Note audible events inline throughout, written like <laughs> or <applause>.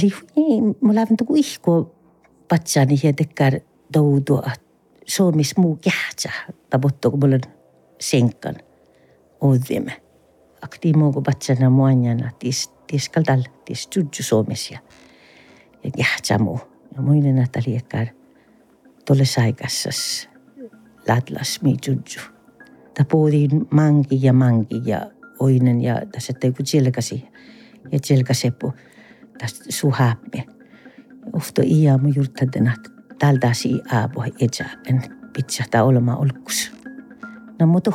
Tari mulla on tuku ihko patsani ja tekkar toudu Suomis muu kähtsä. Tavoittu kun on senkan. Akti muu kun patsana muanjana tis tis kaldal tis judju Suomis ja ja kähtsä muu. Ja muinen että liekkar tuolle saikassas ladlas mi judju. Ta puhutiin manki ja manki ja oinen ja tässä teiku tjelkasi ja tästä suhaamme. Ofto iä mu juurtadena tältä si aapo etsä en pitsahta olema olkus. No mutta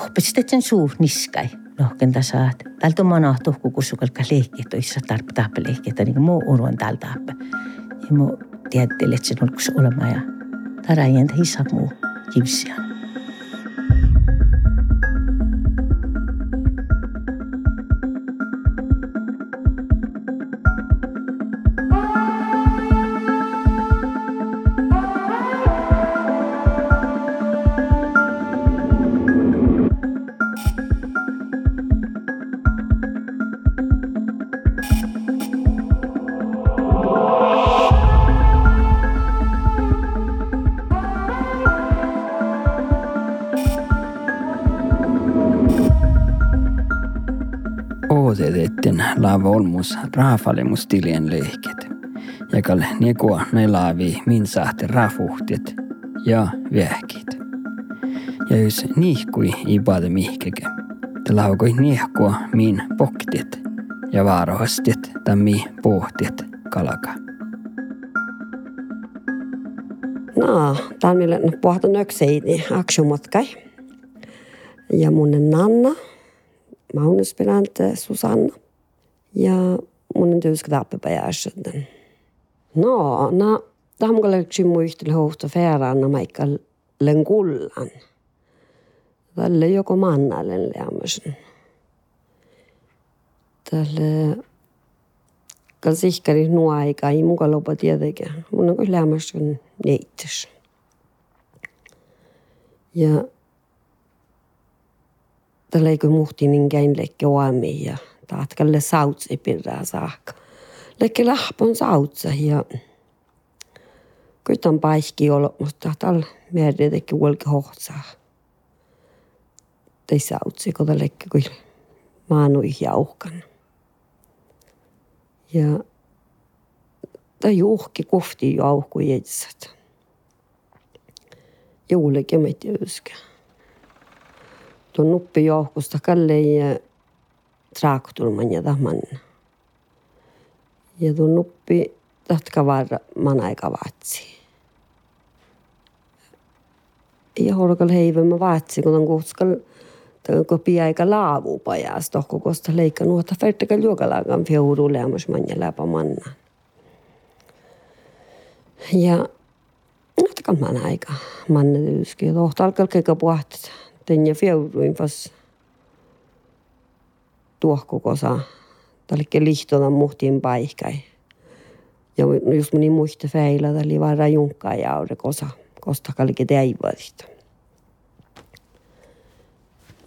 sen suu niskai. Lohken saat. Tältä on mana tohku kusukalka lehkiä toissa tarp tappe lehkiä, niin muu uruan tältä tappe. Ja mu tiedätte, että sen olkus olema ja tarajen hissa muu kivsiaan. Ootetetten laava olmus raafalemus tilien lehket. Ja kalle niekua ne laavi min sahte raafuhtiet ja vähkit. Ja jos nihkui i paade mihkeke, te laavakoi niehkua min poktiet ja vaarohastiet tammi pohtiet kalaka. No, tämän millä pohtan nökseini aksumotkai. Ja mun Nanna, Magnus Susanna. Ja mun tyyska tappepajärsen. No, na, tamkalle yksi muisteli hohta fääraan maikka lenkullan. Tälle joko mannalle lämmösen. Tälle kal nuo aika ei muka lopa tietenkin. Mun on lämmösen neittäs. Ja tällä eikö muhti niin käin lekke oami ja taatkalle sautsi pirraa saakka. Lekke lahpon sautsa ja Kuitan paikki olo, mutta tal merdi teki ulke hohtsaa. Tei sautsi, kun lekke kui maanui jauhkan. Ja ta juhki kohti jauhku jetsät. Juulekin meitä yskä. Tuon nuppi jauhkusta kallei traktulman ja tahman. Ja tuon nuppi tatka var man aika vaatsi. Ja horkal heivemme vaatsi, kun on kuhtskal kun piaika laavu pajas tohko kosta leikka nuota färtäkä juokalagan fjouru lämmäs manja läpä manna. Ja Natkan man aika manne tyyski. Tohta alkaa keika puhtat. Tenja fjouruin fas tuohko kosa. Tälle lihtona muhtiin paikkai. Ja just meni muista feillä, oli vaan rajunkkaa ja aure kosa. Kosta kalke teivadista.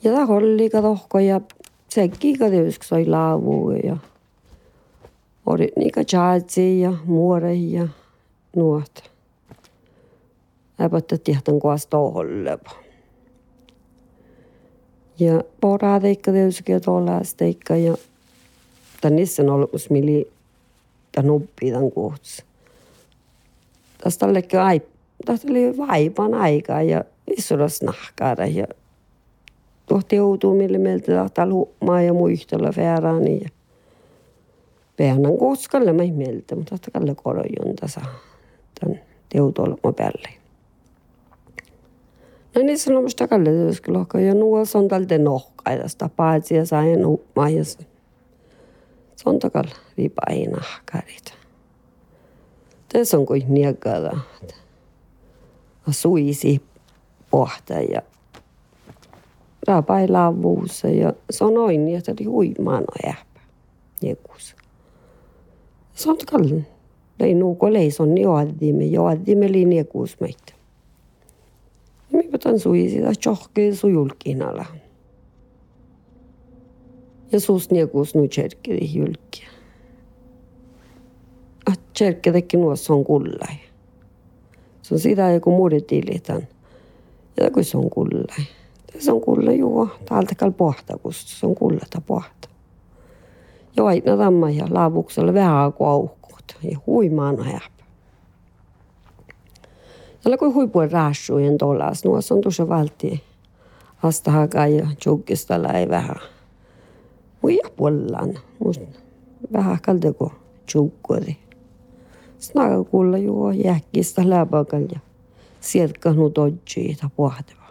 Ja ta oli ka tohko ja sekin ka tietysti sai laavu ja oli niitä jazzi ja muore ja nuot. Äpättä tihtan kuas toholle. Ja poraa teikka tietysti ja on ollut mili tän nuppi tän kuhts. Tästä oli ai, tästä oli vaipan aikaa ja isodas nahkaada ja tuohti joutuu mille meiltä tahtaa luumaa ja muistella fääraani ja peanan koskalle mä mieltä, mutta tahtaa kalle korojon tasa tän teutolma päälle. No niin musta kalle työskylohka ja nuo on tältä nohkaa tästä paitsi ja sain nuumaa ja se on takalla viipai nahkarit. Tässä on kuin niekada. Suisi pohta ja raapailavuussa ja sanoin, että oli huimaan äppä. Jekus. Se on kallen. Lei nuuko leison niin joadimme, joadimme linjakuus meitä. Tämän sui sitä tjohkeen sujulkinalla. Ja suus niekuus nu tjerkki julkia. Tjerkki teki nuossa on kullai. Se on sitä joku muuden tilitän. Ja kun on kullai. Se on kulla juo. Täältä kal pohta, kun se on kullata pohta. Ja aina tamma ja laavuksella vähän kuauhkuut. Ja huimaan häpä. Tällä kun huipuen raassujen tolas, nuossa on tuossa valti. Asta hakaa ja tjukkista läi vähän. Muija puolellaan. Vähän kaldeko tjukkori. Snaga kuulla juo jäkkistä läpäkal ja sieltä nu dodgi ta pohteva.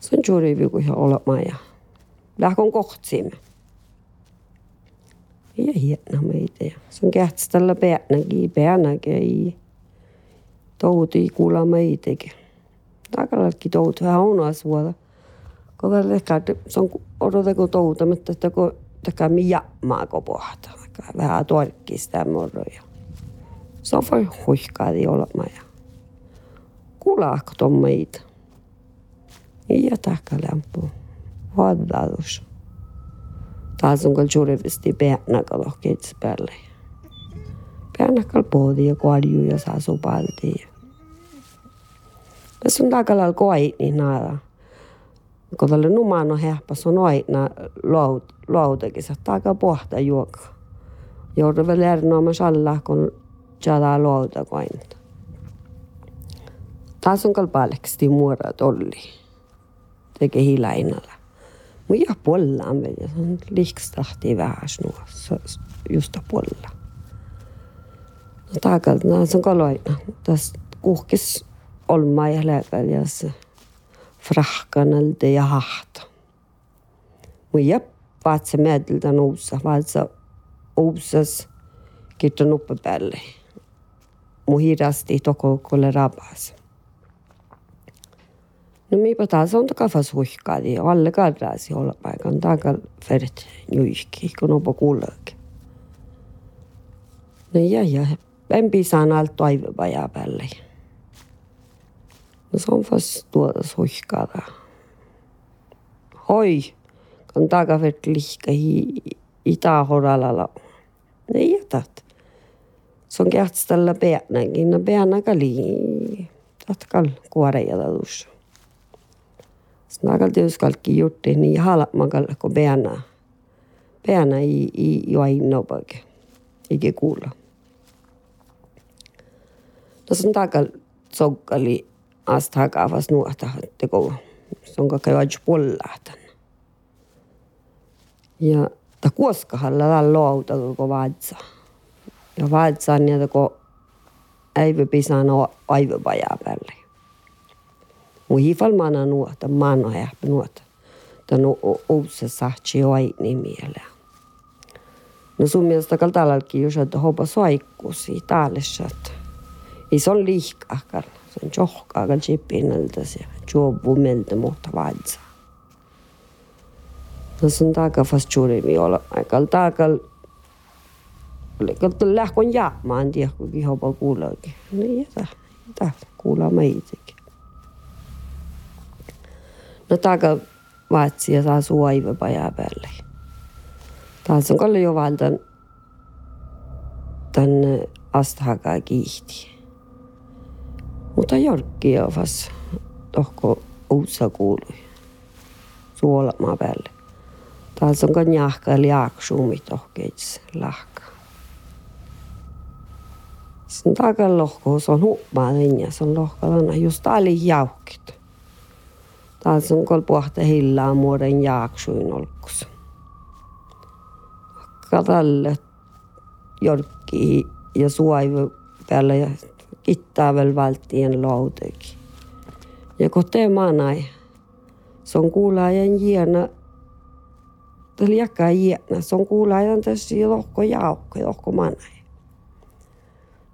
Se on juuri viku ja olemaan ja lähkon kohtsimme. Ja hieno meitä se on kähtställä päänäkin, päänäkin. Touti kuulla meitäkin. Takalalki touti vähän on asuota. Kun ehkä se on odotako toutamatta, että kun takaa mi jammaako pohtaa vähän torkkii sitä morroja. Se on voi huihkaadi olemaan ja kulaako ton meitä. Ja tahka lämpö. Vaadadus. Taas on kyllä juurivisti peänäkalo keitsi päälle. Peänäkal pohdi ja ja saa sopalti. Tässä on takalal koi niin nada. Kun tälle numano hehpas on aina lautakin, että takaa pohta juokaa joudun väl erinomaisesti alla, kun tjada luota kointa. Taas on kalpaleksi muorat olli. Teke hilainalla. Muja pollaan vielä, se on liikstahti vähän snua, just puolla. taakalt, no see on kaloid, noh, ta kuhkis olma jäljepäin ja se frahkanalta ja hahta. Mui jep, vaat se meetiltä noussa, vaat se uusas kirta nuppe päälle. Mu hirasti toko kolle rabas. No miipä taas on takafas huihkaadi, alle kadraasi olla paikan takal fert juihki, kun opa kuullakin. No ja ja, en pisaan alt toivopaja päälle. No se on fast tuoda huihkaada. Hoi, kun takafert lihka hi, itä-horalala. Niin jätät. Se on kähtställä peänäkin. No peänä kali. Tatkal kuoreja tuossa. Snakal tiuskalki jutti niin halmakal kun peänä. Peänä ei, ei. Eikä kuulla. No se on takal sokkali asta hakavas nuota, että kun se on kakka joajus puolahtan. Ja ta kuoskahalla la louta ko vaatsa. Ja vaatsa on niitä ko äivä pisana aivan vajaa päälle. Mun hifalmana nuota, maano häppä nuota. Tän uussa sahtsi oini mieleen. No sun mielestä kaltalalki jos että hopa soikkusi taallessa, että ei se on liikahkar. Se on johkaakal chippinalta se juovu meltä muuta vaatsa. No sun taaka fast juuri mi olla aikal taakal Kun lähkon jaamaan, en tiedä, kun kihopa kuuleekin. Niin jätä, jätä kuulaa meitäkin. No taaka vaatsi ja saa suoiva pajaa päälle. Taas on kalli jo valtan tänne astahakaa kiihti. Mutta jorkki jo vas tohko uutsa kuului. Suolamaa päälle. Taas on kan jahka eli aaksuumi tohkeits lahka. Sen takan lohko on hupmaa linja, se on lohkalana just ali jauhkit. Taas on kol puhta hillaa muoden jaaksuin olkus. Katalle jorkki ja suoivu päällä ja kittaa vel valtien lautekin. Ja kun te maanai, se on kuulaajan jiena Tällä jakaa jiena, se on kuulaajan tässä lohko jaukko, lohko manai.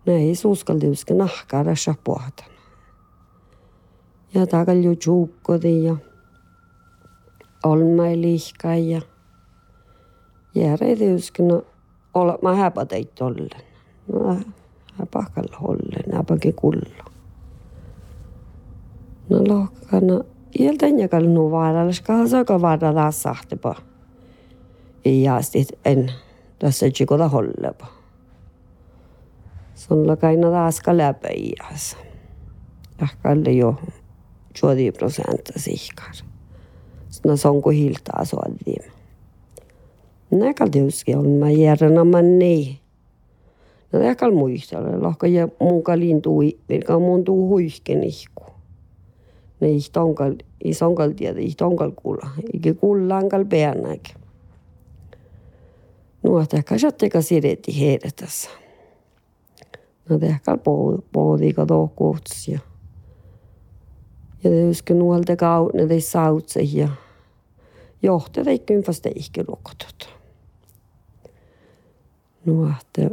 Näin suuskaltiuske nahkaa tässä puhatan. Ja takal jo juukkodi ja olmai lihkai ja järjetiuske no olla mä häpäteit ollen. No häpäkalla ollen, häpäkin kullo. No lohkana, ieltän jakal nu vaaralas kahasaka vaarala sahtepa. Ja sitten en tässä chikoda hollepa. Sulla kaina taaska läpäijäs. Ehkä jo 20 prosenttia sihkar. Sitten se on kuin hiltaa suotiin. Näkal tietysti on mä järjänä mä niin. No näkal muistella, lohka ja mun kalin tui, virka mun tuu huisken ihku. Ne ihtonkal, isonkal tiedä, ihtonkal kulla. Iki kullankal peänäkin. Nuot ehkä satteka siretti heidät tässä. No ehkä pohdiika tohkuuts ja ja tietysti nuolta kautta ne sautse ja johtaja ei kympästä ihke lukotut. Nuohte,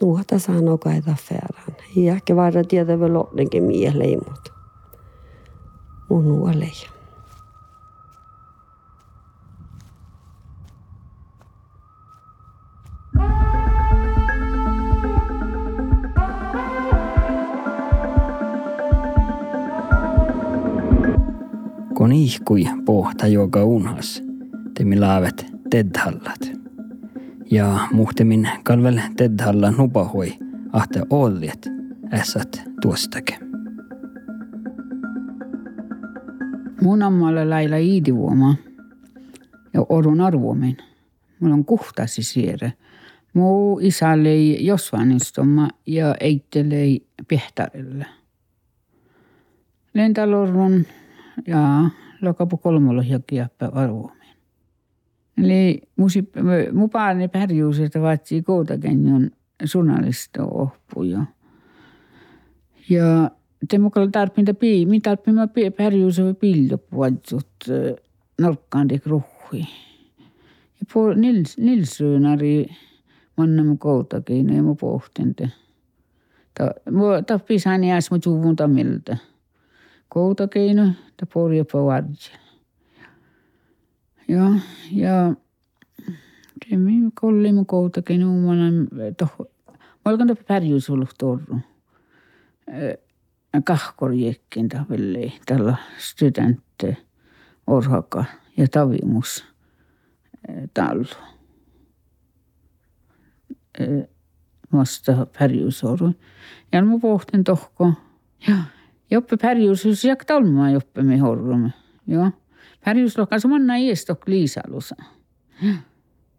nuohta sanoo kaita färän. Ja ehkä vaara tietä vielä loppenkin mieleen, mutta mun nuolei. kun ihkui pohta joka unhas, temi laavet tedhallat. Ja muhtemin kalvel tedhalla nupahui ahte oljet ässät tuostake. Mun ammalla lailla iidivuoma ja orun arvomin. Mulla on kuhtasi siere. Mu isallei Josvanistoma ja eittelei Pehtarille. Lentalorun ja lokapu kolmolla jakiappa arvoimen. Eli musi, mu paani pärjyys, että vaatsi koutakenjon sunnallista oppuja. Ja temukalla tarpinta piimi, tarpima pärjyys on pildopuotsut norkkaan tek ruhui. Ja po nils, nilsyynari manna mu koutakeino ja mu pohtente. Ta, mu tappisani äs mu tuvun tamilta koutakeino ta porjopa varje. Ja, ja teemme kollimu koutakeino umana toh. Olkan ta pärjysuluk torru. Kahkorjekkin ta velle tällä studentte orhaka ja tavimus tallu. Vasta pärjysoru. Ja mä pohtin tohko. Ja Joppe pärjyys jak talmaa joppe me horrumme. Joo. Pärjyys lohka samanna iestok liisalusa.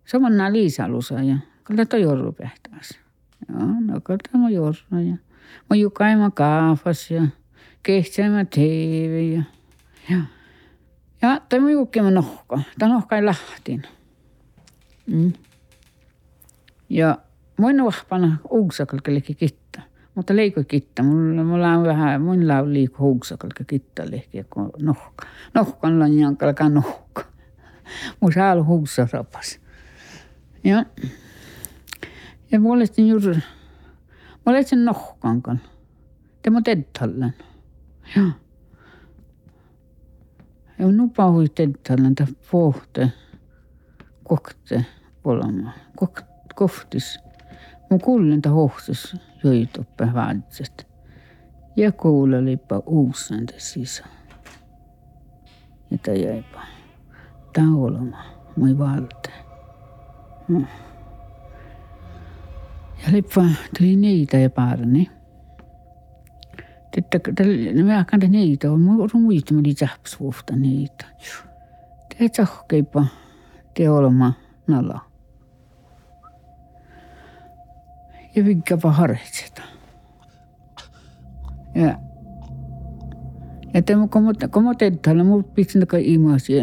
Samanna liisalusa ja kyllä toi jorru pähtäas. Joo, no kyllä tämä jorru ja mä jukaima kaafas ja kehtsämä TV ja ja ja tämä jukkima nohka. Tämä nohka ei lahtin. Mm. Ja muina vahpana uuksakalkellekin kitta. Mutta leikoi kitta. Mulla, mulla on vähän, mulla on liiku huuksakalka kitta lehki, kun nohka. Nohkalla on jankalka nohka. Mun saa olla huuksarapas. Ja, ja puolestaan juuri, mä olen sen nohkankan. Tämä tettallan. Joo. Ja nupa hui tettallan, tämä pohte, kohte, olema, kohtis. Mä kuulen, että hohtis. Joituppe vaatset. Ja kuulelipa uusante sisä. Ja ta jäipa tauloma mui valte. Hmm. Ja lippa tuli niitä ja parni. Tätä, me akan niitä on, muista meni tähpsuufta niitä. Te tsahkeipa te olema ja vikkapa haritseta. Ja ja tämä kun kun mä tein täällä, mun pitää näkö imasi.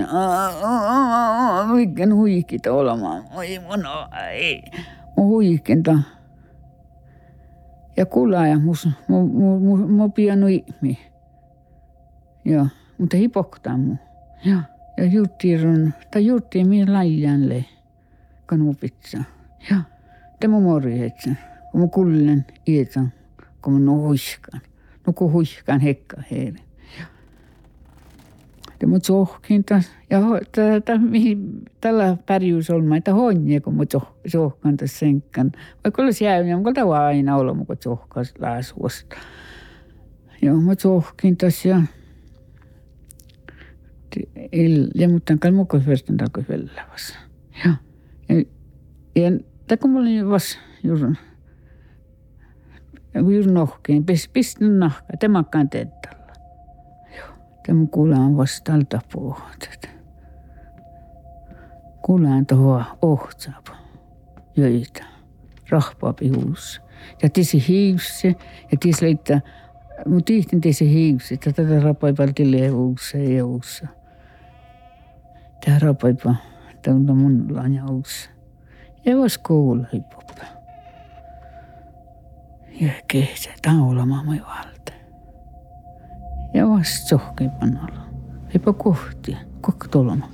Mikä huikita olemaan. Oi mun ei. Mun huikinta. Ja kuulaa ja mus, mu, mu, mu, mu ihmi. Ja, mutta hipoktaa mu. Ja, ja juttiin, tai juttiin minä mu pitää. Ja, tämä morjeetse kun mä kullen ietän, kun mä nuhuskan. No kun huiskan hekka heille. Ja mut sohkin taas. Ja tällä pärjyys on, että honje, kun mut sohkan taas senkkan. Vaikka olisi jäänyt, mutta tämä aina olla, kun sohkan laasuosta. Joo, mut sohkin taas ja ja mutta on kalmukko verran takoi vellävässä. Ja, ja, ja kun mä olin vasta juuri Vir nohkeen, pis pistän nahka, temakkaan teettalla. Joo, tämä kuulaan vasta alta pohjat. Kuulaan tuohon ohtsaap, joita, rahpaapi huus. Ja tisi hiivse, ja tisi leittaa, mun tihtin tisi hiivse, että tätä rapaipalti lehuussa ja uussa. Tää rapaipa, tämä on mun lanja uussa. Ja vas kuulla. Ja kehtsä, taulama moi valta. Ja vas sohkei pannalla. Eipä kohti, kokka tolma.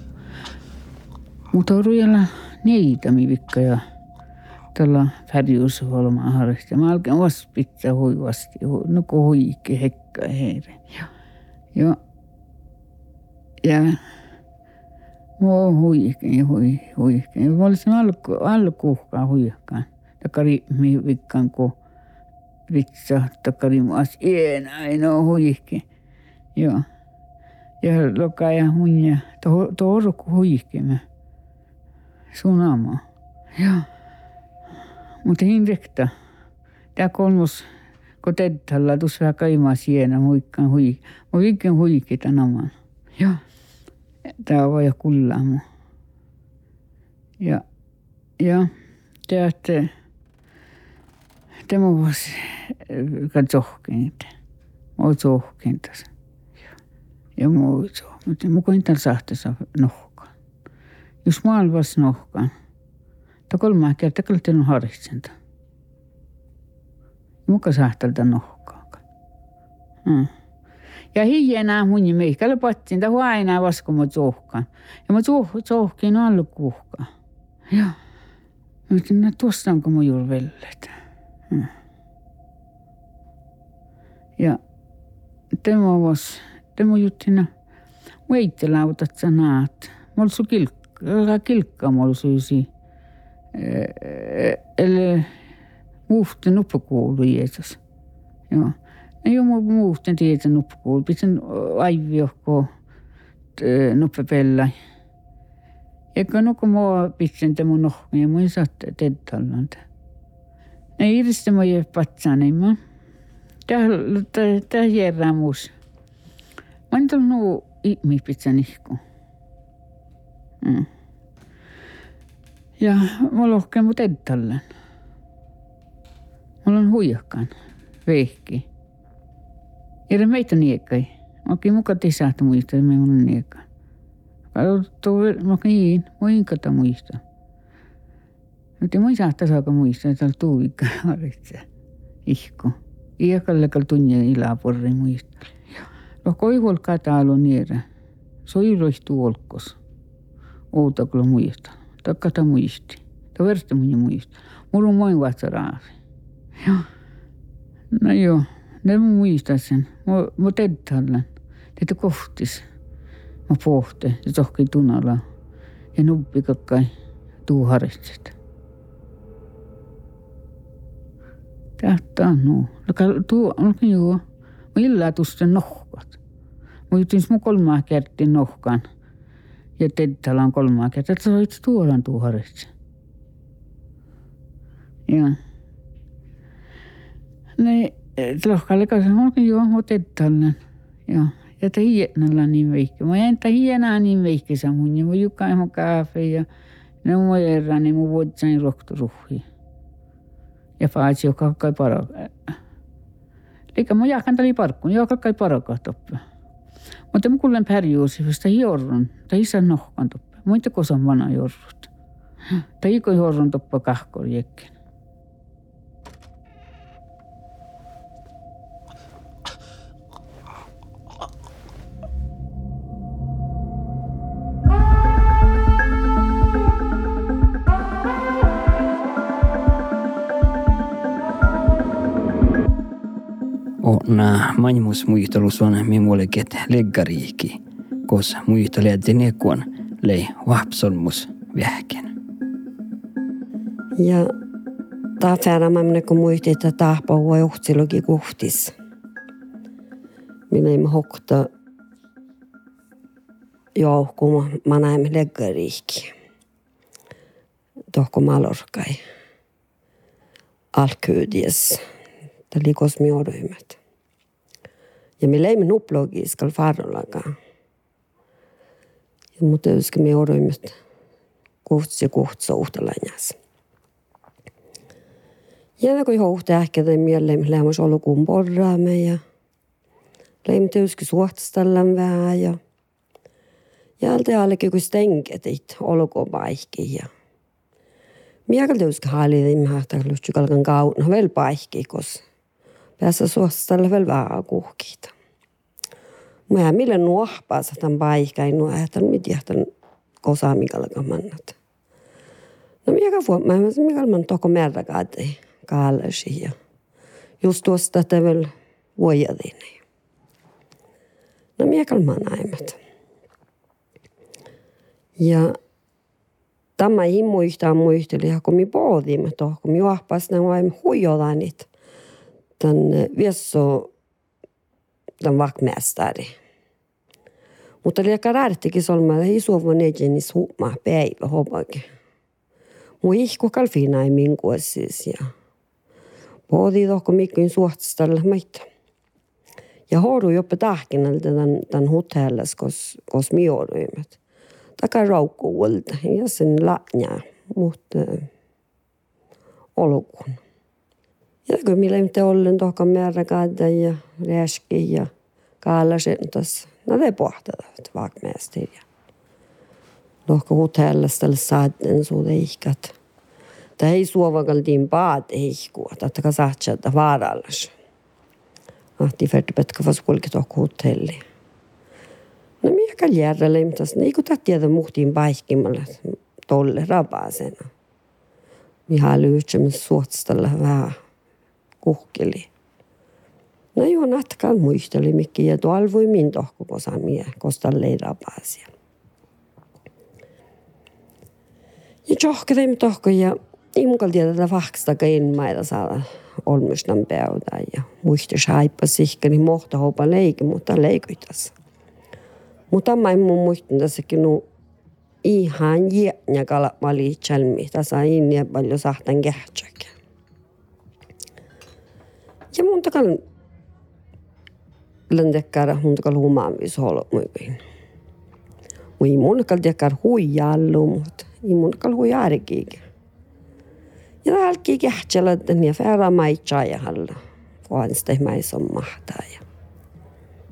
Mutta rujalla niitä vikka ja tällä färjusholmaa harjoittaa. Mä alkan vasta pitää huivasti, no kun huikki hekka heire. Ja, ja, ja mä oon huikki, hui, huikki. Mä olisin alku, alkuuhkaan huikkaan. Takari mi vikkaan kun vitsa, takari muas ienä, ei no huikki. Joo. Ja lokaa ja tuo orku huikki mä. Sunama. Joo. Mutta hinrekta. Tämä kolmos, kun teddalla tuossa kaimaa sienä, muikkaan hui. Mä viikken huikki tämän Joo. Tämä on vaja kullaamu. Ja, ja teatte, tämä tema was eh, ka tsohkinud, ma tsohkinud. ja ma tsohkinud ja ma kund tal sahtes nohka. just maal vast nohka. ta kolme kerta kõlti on harjunud. ma ka sahtel ta nohka mm.. ja hiljena mõni mees ka lõpetas, ta vaene vastu ma tsohkan ja ma tsoh-, tsohkin alla kuhka. jah, ma ütlen, et ostan ka mu juurde välja Ja tämä was, tämä juttina. Veittelautat sä naat. Mulla su kilkka, kilkka mulla syysi eller muuten uppakoulu Jeesus. Joo. No joo, mä muuten tiedän uppakoulu. Pitän aiviokko nuppapella. Eikä no kun mä pitän tämän nohkan ja mun saa teddallanta. No irste mo ye patsani ma. Täh, täh, täh järramus. Ma entä nu ikmi pitsen ihku. Mm. Ja mä lohkeen mut edtallen. Mulla on huijakkaan. Vehki. Ere meitä niekai. Mäkin muka tisahtu muista, me mun niekai. Kato, mä kiin, mä inkata muista. Nyt ei muista tasoka muista, että oli tuuvikka olitse <laughs> ihku. Iäkallakal tunne ilapurri muista. No koivol katalu niere. Soiroistu olkos. Outaklo muista. Takkata muisti. Ta verste muista muista. Mulla on moin vatsaraasi. Joo. No joo. Ne mä muistan sen. Mä teetallan. Teitä kohtis. Mä pohte. Se tohki tunalla. Ja nuppi kakkai tuu harrastet. Tähtää on nuu. Tuo on joo. Mä illaa tuosta nohkat. Mä jutin mun kolmaa kertin nohkaan ja teddalla on kolmaa kertaa, että sä olit tuolan tuharissa. Ja. Ne lohkalle kanssa onkin joo, mutta teddalla. Ja. Ja ta hienalla niin veikki. Mä en ta hienaa niin veikki sa mun. Ja mä jukaan mun kaafe ja ne mun erään, niin mun vuotsain rohtoruhhi. Ja faatsi, joka kai paro. Eikä mä jahkan tali parkkuun, joka kai paro toppaa. Mutta mä kuulen pärjuusivista jorrun, tai isän nohkan toppa. Muita kosan vana jorrut. Tai iko jorrun toppa jekken. Na manjmus muistelus on mimoleket leggariiki, kos muistelijat nekuan lei vahpsolmus vähken. Ja taafäällä mä minä kun muistin, että tahpa huo johtsilogi kuhtis. Minä ei hokta joo, kun mä näemme leggariiki. Tohko malorkai. Alkyydies Tämä oli kosmioryhmät. ja me läimme nuploogi Skalfarolaga. mutta koska me odoimme kohtsi kohtsa uhtelanjas. Ja kun johon ehkä, että me läimme lähemmäs olokuun porraamme ja läimme tietysti suhtastellaan vähän ja jältä alkoi kun stenketit olokuun paikki ja Mikä tietysti hallitin, että kalkan kautta vielä paikki, koska päässä suhtastalle vel vähän kuhkiita. Mä millä nuohpaa tämän paikkain nuohtan, mitä jahtan kosaa mikalla mannat. No mikä vuo, mä mikä man toko merra kaatei kaalasi ja just tuosta että vielä vuojadin. No mikä man näimet. Ja tämä ei muista muisteli, kun mi pohdimme tuohon, kun mi juohpas nämä vain huijolanit tämän viesso tämän vakmästari. Mutta liekka räättikin solmalla ei suovu nejenis huuma päivä hopake. Mu ihku kalfina ei minkuasis ja poodi tohko mikkuin suhtastalla meitä. Ja hoidu jopa tahkinalta tämän, tämän hotellas, kos, kos mi jouduimme. Taka raukku ja sen lanja, mutta olkuun. Ja kun millä ei ollen tohka määrä ja räski ja kaalasen tässä No det pohtavat vakmästiriä. Lohko hotellista saatten suude ihkat. Ta ei suovakaltiin paat ihkua, että ka saatsa vaarallas. Ahti färdipetka fas kulki tohko hotelli. No mikä järjellä imtas, niin kuin tiedä muhtiin paikkimalle tolle rapaasena. Miha lyhtsemme suotstalla vähän kuhkeli. No natkaan muisteli mikki ja tuolla voi min tohko kosamia, kosta leira pääsiä. Ja johkadem tohko ja imukal tiedä kein maita saada olmustan päytä ja muisti saippa sihkani mohta hopa leiki, mutta leikoitas. Mutta mä en mun muistin tässäkin nu ihan jäänä kalapmali chalmi, tässä inni paljon sahtan kähtsäkin. Ja mun takan lendekkar hun kal humamis holo muin. Mui mun kal dekkar huijallu mut i mun kal huijarikig. Ja alki kähtsellä ja färra maitsaa ja halla. Vaan sitä mai som mahtaa ja.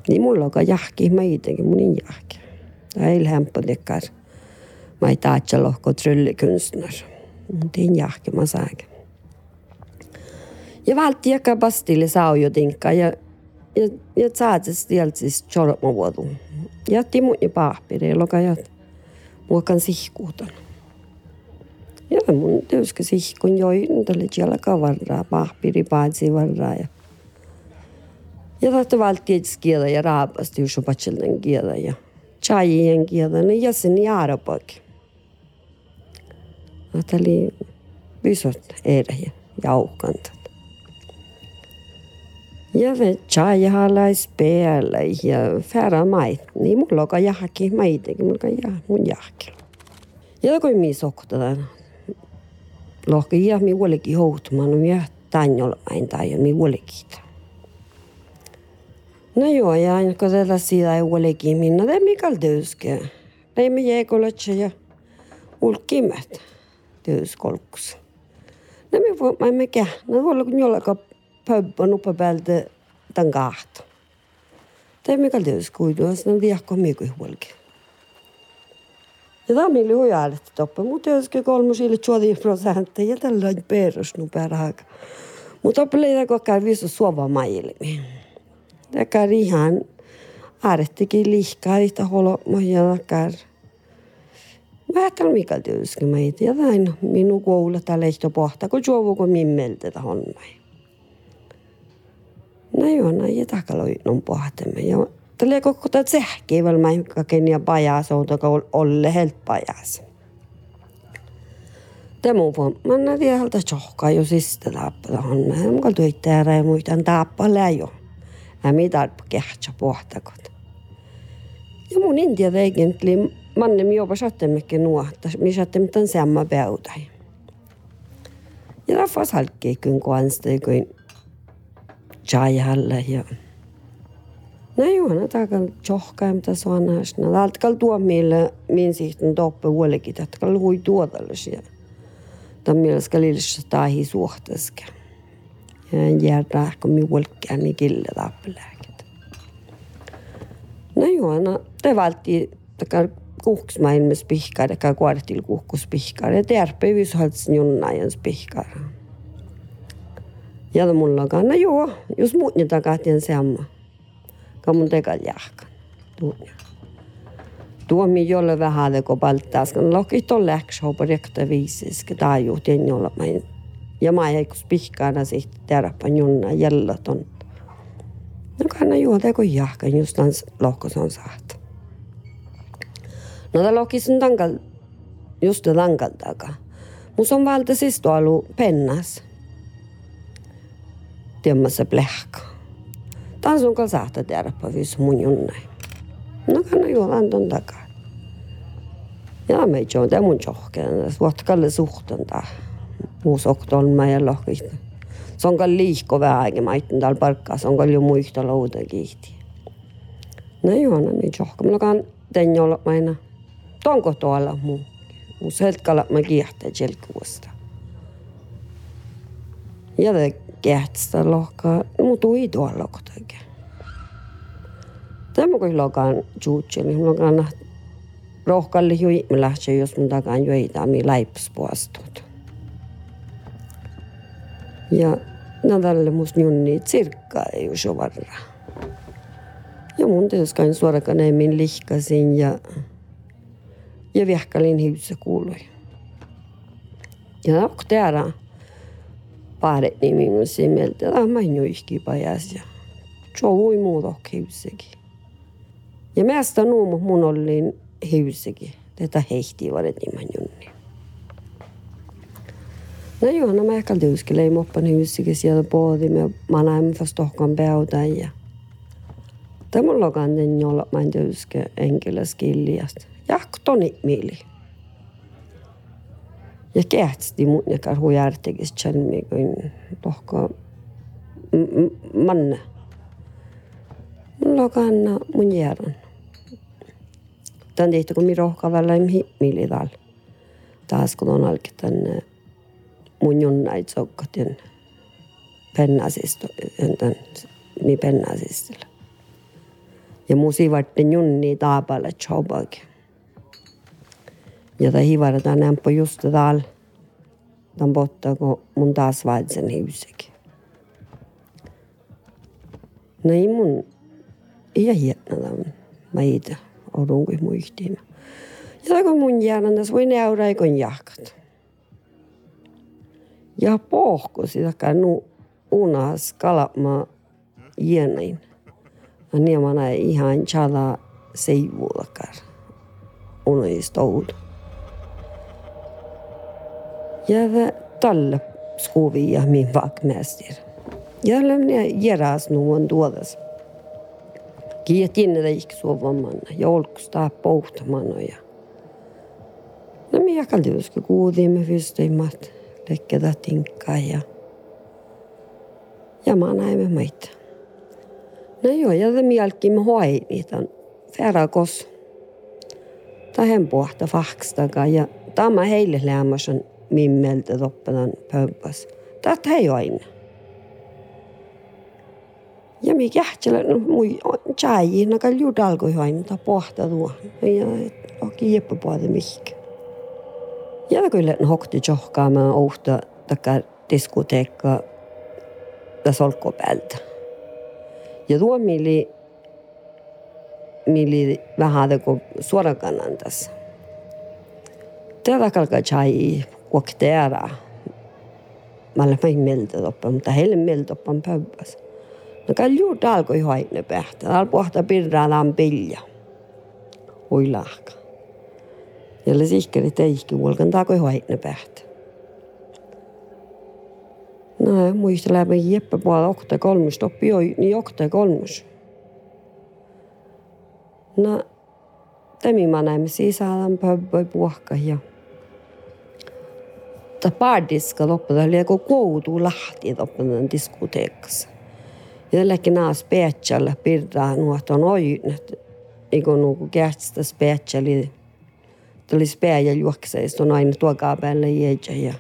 Niin mulla on jahki meitäkin mun jahki. Tämä ei lämpö dekkar. Mä ei taatsa lohko tryllikunstner. Mutta ei jahki mä saakin. Ja valti joka pastille saujotinkka ja ja, ja saatis tieltsis chorma vuodu. Ja timu ja paapiri, loka ja muokan sihkuutan. Ja mun työskä sihkun joi, tälle jalka varraa, paapiri paatsi varraa ja ja tahto valtiets kielä ja raapasti just patselden kielä ja chajien kielä, niin jäsen jaarapak. Oli visot erä ja jauhkantat. Ja chajhalais päällä ja färä mait. Niin mulla on jahki maitakin, mulla on mun jahki. Ja kun mi soktadan. Lohki ja mi huolikin houtumaan, no mi tanjol ain tai mi huolikin. No joo, ja aina kun tätä siitä ei huolikin minna, det mikal döske. Det me jäkolatsa ja ulkimet döskolkus. No me voi, mä me käh, no olla kun jollakaan pöbbön uppe päältä tämän kahta. Tai mikä tietysti kuiduas, no viakko mikä huolki. Ja tämä on meille huijaalet toppe, mutta tietysti kolmusille tjuodi prosenttia ja tällä on perus nu perhaka. Mutta oppileita kokkaan viisu suova mailmi. Tämä ihan aarettikin lihkaa, että holo mohjana kar. Vähän mikä tietysti meitä. Ja näin minun koululla tällä ehto pohtaa, kun juovuko mimmeltä tähän näin. No joo, no ja takaloi non pohtemme. Ja tälle koko tätä sähkiä väl mä kaken ja pajas on toka olle helt pajas. Tämä on mä en tiedä halta tjohkaa jo sistä tappata on. Mä en kaltu itseärä ja muistan tappaa läjo. Mä mitä kehtsä pohtakot. Ja mun intia teikentli mannem jopa sattemmekin nuotta, missä sattem tämän samma päytä. Ja tämä fas halkkii kun kuansta, جاي هلا هي ايوه Nachher das so anhast. Na, halt kall du meile, min sitten doppe huolekin, että kall hui tuodallisia. Tämä mielessä kalilissa tahi suhteska. Järjää, kun mi huolkkiä, niin kille tappelääket. No joo, no te valti, takar kuhkus maailmas pihkaa, takar kuartil kuhkus pihkaa, ja terpevis haltsin junnaajans pihkaa. Ja mulla on, no joo, jos muut niitä kahtien samma ka mun tekal jahkan. Tuo mi jolle vähän kun palttaas, kun loki to läks hopa rekta kun taaju tien jolla main. Ja mä ei kus pihkaana sitten terappa junna jällä ton. No kanna juo teko jahkan just tans lohkos on saat. No ta lokis on tankal, just tankal taga. Mus on valta siis tuolla pennas. teema see plehk. tasun ka saada teada, mis mul on. no aga no juhend on taga. ja me ei tea, ta on rohkem, vaat ka suhtlen ta. muus oht on meie lohkist. see on ka liikuv aeg ja ma ütlen tal palka, see on ka ju muist lauda kihti. no ei ole meid rohkem, no aga teen olla aina. toon kohtu alla mu, mu sõltkala ma kiirelt ei selgu vastu. Ja te kehtstä lohkaa, mutta ui tuolla kotakin. Tämä kun lokaan juutsi, niin lokaan rohkalle hui, me lähtee, jos mun takaan joita, mi läips puastut. Ja tälle musta junni tsirkkaa ei ole varra. Ja mun tietysti suorakaan min lihkasin ja, ja viehkalin hiussa kuului. Ja täällä paaret nimi mun simeltä. Tämä on main joihki pajas ja joui muuta hiussakin. Ja mästä nuumu mun olin hiussakin. Tätä heihti varet nimen junni. No joo, no mä ehkä tyyskelei moppan hiussakin siellä poodi. Mä manaimme fast tohkan päytä ja Tämä on lokan jolla mä en tyyske enkeläskilliasta. Jahko toni mieli. Ja kehtsti mun ja karhu järtekis tjänmi kuin tohka manna. Kanna mun järän. Tän tehty kun mi rohka vällä im mieli tal. Taas kun on alki tänne mun junnait sokkatien pennasista, tän mi pennasistilla. Ja musi varten junni taapalle chobakin. Ja ta hivarata nämpö just täällä. Tämän potta, kun mun taas vaatsen hiusekin. No ei mun, ei hietna tämän. Mä itse odun kuin muistiin. Ja kun mun jäädän tässä voi näydä, eikon jahkat. Ja pohko sitä nu unas kalama jienain. Ja niin mä näin ihan chala seivuulakar. Unoistoudu. Jag talle skuvia min vaktmästare. Jag lämnade geras någon dådas. Kiet inne gick sovamanna. Jag olkustaa pohtamanna ja. No minä kaltiuska kuudimme fysteimmat. Lekketä tinkkaa ja. Ja mä näimme meitä. No joo, ja tämä jälkeen me hoi niitä färakos. Tähän pohta fakstakaan ja tämä heille lämmäsen mimmeltä toppanan pömpäs. Tätä ei aina. Ja mi kähtselä, no mui chai, na kal ju dalgo aina ta pohta tuo. Ja oki jeppe puolta mihkä. Ja kyllä hokti johkaamaan ouhta takka diskoteekka ja solkkopäältä. Ja tuo mili, mili vähän kuin suorakannan tässä. Tätä kalkaa chai wakteera. Malla mai melta toppa, mutta heille melta toppan pöybäs. No kalju alkoi haine pähtä. Al pohta pirraan pilja. Oi lahka. Jälle sihkeri teihki vuolkan takoi haine pähtä. No, muista läpi jeppe puolella okta kolmus, toppi joi, niin okta kolmus. No, temi mä näemme sisällä pöbböi puhka ta pardiska loppuun oli joku koutu lahti loppuun diskoteekassa. Jällekin nämä special pirraa nuoton oinet. Iko nuku kähtstä speciali. Tuli speja juokseista on aina tuokaa päälle jäjä ja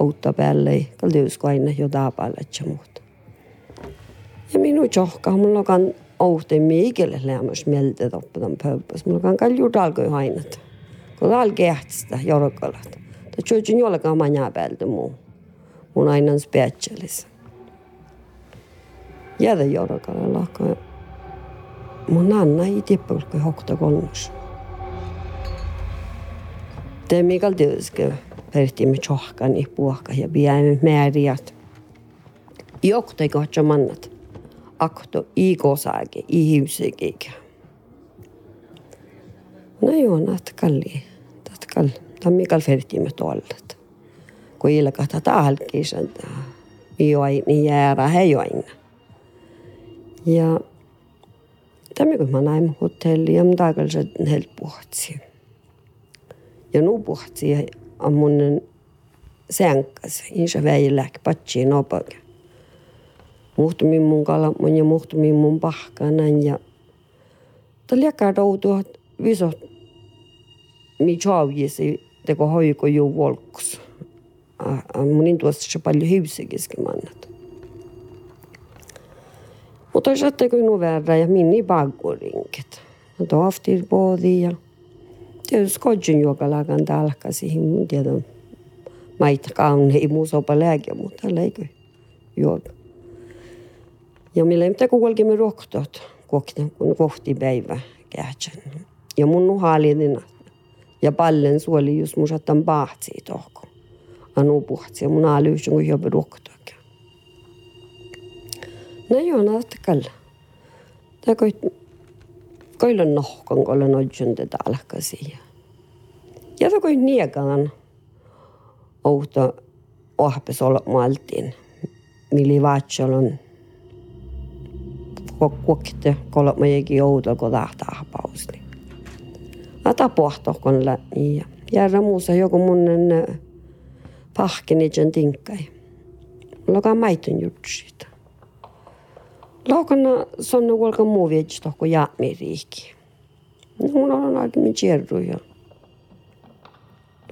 uutta päälle. Kaltiusko aina jo taapalle ja muuta. Ja minun johkaa, mulla on ouhteen miikelle lämmäs mieltä topputan pöppäs. Mulla on kalju talkoi hainat. Kun täällä kähtstä jorkalat. Tjöjyn jollakaan manjaa päältä muu. Mun aina on specialis. Jäädä jorkalle lakkaa. Mun anna tiedä, kun hokta kolmas. Te Mikael Työskö perhtiimme tjohkani puhka ja piäimme määriät. Jokta ei kohtsa mannat. Akto i kosaake, i hiusekikä. No joo, näet kalli. tammikal fertimetollet. Kui illa kahta tahalkis, että join, niin jäärä he join. Ja tammikun mä näin hotelli ja taakallisen heiltä puhutsi. Ja nuu puhutsi ja ammunen sänkäs, insä väi lähti patsi nopakin. Muhtumin mun kalamon ja muhtumin mun pahkanan ja ta liekar tautu visot mi chaujisi teko hoiko ju volkus. Munin tuossa se paljon hyvsikin mannat. Mutta satte kun nu värra ja minni baggorinket. No tohtir poodi ja tietysti kodjun joka lagan talkasi. Mun tiedä maita kaunei muu sopa lääke, mutta leikö juoka. Ja millä ei mitään me rohtot kohti, kun päivä kähtsän. Ja mun nuhalidina. Ja pallen suoli just mun sattan pahtsi tohko. Anu puhtsi mun aalyysin kun jopa rohtot. No joo, no kalla. Tämä koit, koilla nohkan, koilla nojun tätä alkasi. Ja tämä koit niekaan outo ohpes olla maltin. Mili vaatsolon kokkuokte kolme jäki outo, kun tahtaa pausli. La ja järra muussa joku munnen pahkini sen tinkkai. Loka maitun jutsit. Laukana sonna kuolka muu vietsi tohko jaami riikki. No mun on aika min tjerru ja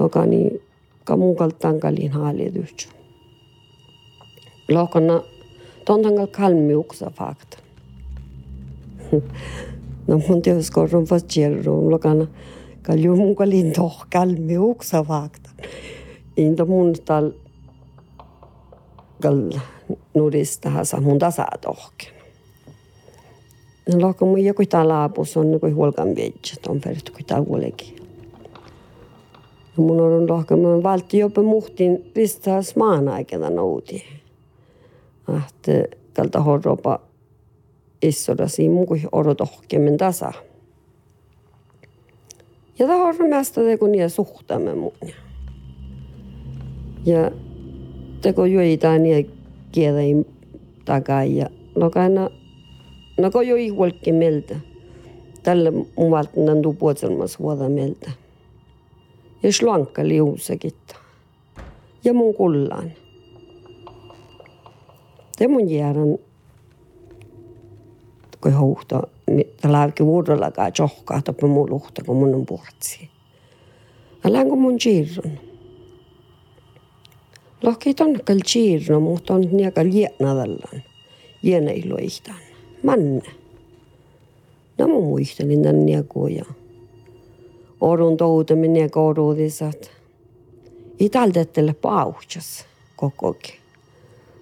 lokani ka mun kaltaan kalin haali tyhtsä. Laukana tontangal kalmi uksa fakta. <laughs> no mun teos korron fast tjerru lokana mun kalin toh kalmi uksa fakta. Inta mun tal kal nurista hasa mun tasa tohken. Loko mun joku tää laapus on kuin huolkan viedä, on peritty kuin tää huolekin. No mun on lohka, mä valti jopa muhtin pistää smaan aikana nouti. Ahte kalta horropa issolasimukuh oro tohkemen tasa. Ja ta harmasta teko nii suhtame muun. Ja teko joi ta nii kiedein takai ja lokana no ko joi huolki mieltä. Tälle muvalt nandu puotselmas huoda mieltä. Ja slankka liusekitta. Ja mun kullaan. Te mun järän kui huuhto, ta laavki vuorollakaan johkaa tuon mun luhta, kun mun on puhutsi. Älään kun mun siirron. Lohki ton kyllä siirron, mutta on niäkä liekna tällan. Lienä iloihtan. Manne. Nämä muistelin tän niäkuja. Orun toutaminen ja koruudisat. Italtettele pauhtsas kokokin.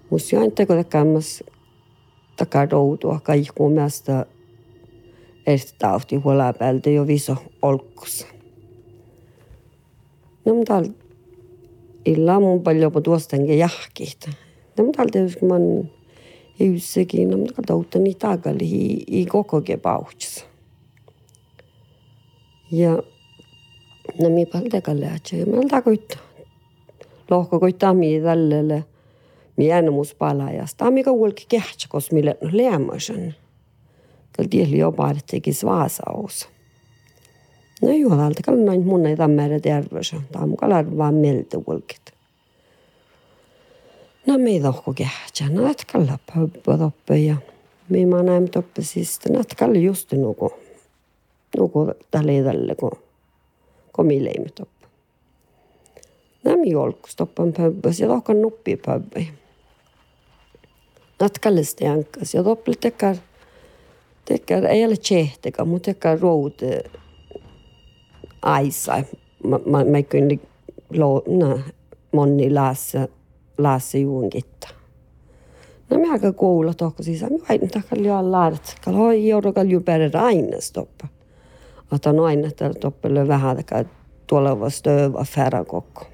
Mutta join teko tekemässä takaroudu, aga ikkunast eestauti huole peal tõi viso olkus. Nõndal illa mu palju ma tuostangi jahkid. Nõndal tõus, kui ma ei üldsegi, nõndal tõutan nii tagasi, ei kogugi pauks. ja no mi palde kalle, et ma tahan lohko kui tammi tallele Miano muspala ja sta amiga ulki kehtsakos mille no leämösen. Tal tihli jo partikis vaasaus. No juhalalta kal noin munne tammere tervösen. Taamu kalar vaan miltä ulkit. No me ei tohku kehtsä. No lätkal läppä toppe ja me ma näemme toppe siis. Lätkal just nuku. Nuku tälle tälle kun komileimme toppe. Nämä jolkus toppan pöbbös ja tohkan nuppi pöbböi. Etkalla sitten jankkas ja toppe tekar, tekar ei ole tsehteka, mutta tekar roud aisa. Mä, mä, mä kyllä lo, no, moni laassa läsa juungitta. No mä aika kuulla tohko siis, mä vain takal jo allat, kal hoi joudokal ju bära aina stoppa. Että on aina täällä toppelle vähän takaa tuleva stöva färra kokko.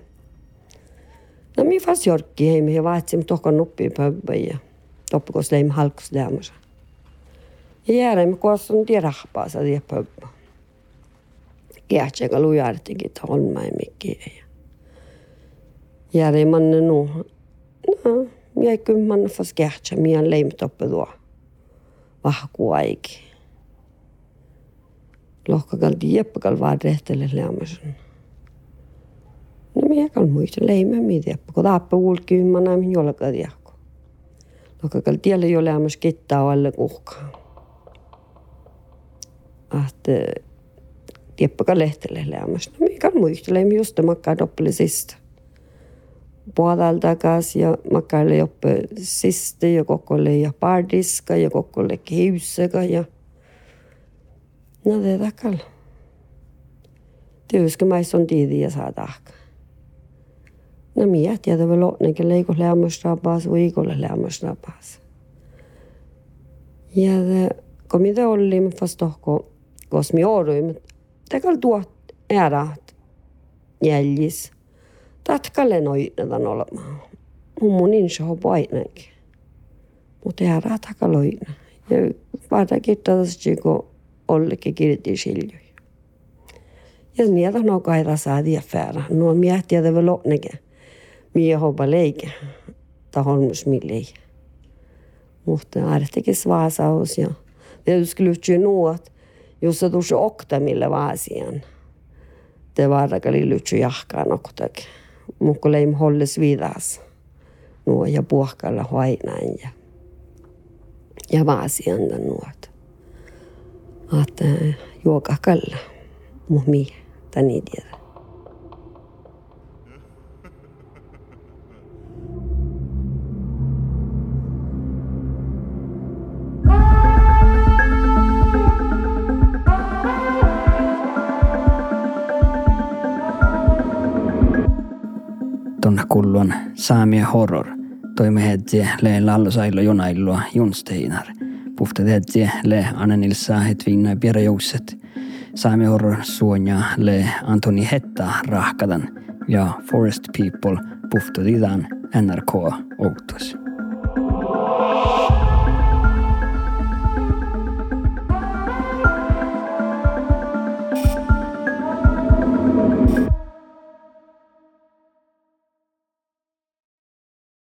No mi fast jorkki heim ja vaatsim tohko nuppi pöbbä toppikos leim halkus lämmössä. Ja jääräimme kuossa tiedä rahpaa sa tiedä pöbbä. Kiähtsä, lujartinkin, että on mä mikkiä järje manne nu. No, kyllä manne fas kähtsä, mie leimt oppe tuo. Vahku aiki. Lohkakal tieppakal vaan rehtele lämmösen. No mie kal muista leimä mi tieppa, kun taappe ulki ymmärnä min aga tal jälle ei ole olemas kettaavalle kohka. Att tieppakaan lehtelle lämmäs. No mikä muistele, ei just makkaa doppelisesti. Puolal takas ja makkaille joppe siste ja kokolle ja pardiska ja kokolle kehyssega ja no det takal. Det husker meg som de de sa takk. Saa tahka. No minä tiedä vielä onnekin leiko lämmöstrapaas viikolle lämmöstrapaas. Ja kun mitä oli, mä fast tohko, kos mi jouduin, tekal tuot äärät jäljis tatkalle noitadan olemaan. Mummun insä on painenkin. Mutta jää ratakaloina. Ja vaata kiittää kun ollekin kirjoitti siljoja. Ja niitä on kaita saadi affära. No miettiä det väl onnekin. Mie hoppa leike. Ta holmus millei. Mutta artikin svaasaus ja tietysti lyhtsy nuot, jos se tuossa okta millä vaasian. Te vaarakalli lyhtsy jahkaan oktakin mutta leim holles vidas nuo ja puhkalla hoinain ja, ja vaasianda nuot. Että juoka kalla, mu mi, kulluan saamia horror. Toime hetsi le lallosaillo jonaillua junsteinar. Pufta hetsi le ananilsa het vinna pieräjoukset. Saamia horror suonja le Antoni Hetta rahkadan ja Forest People pufta NRK Outus.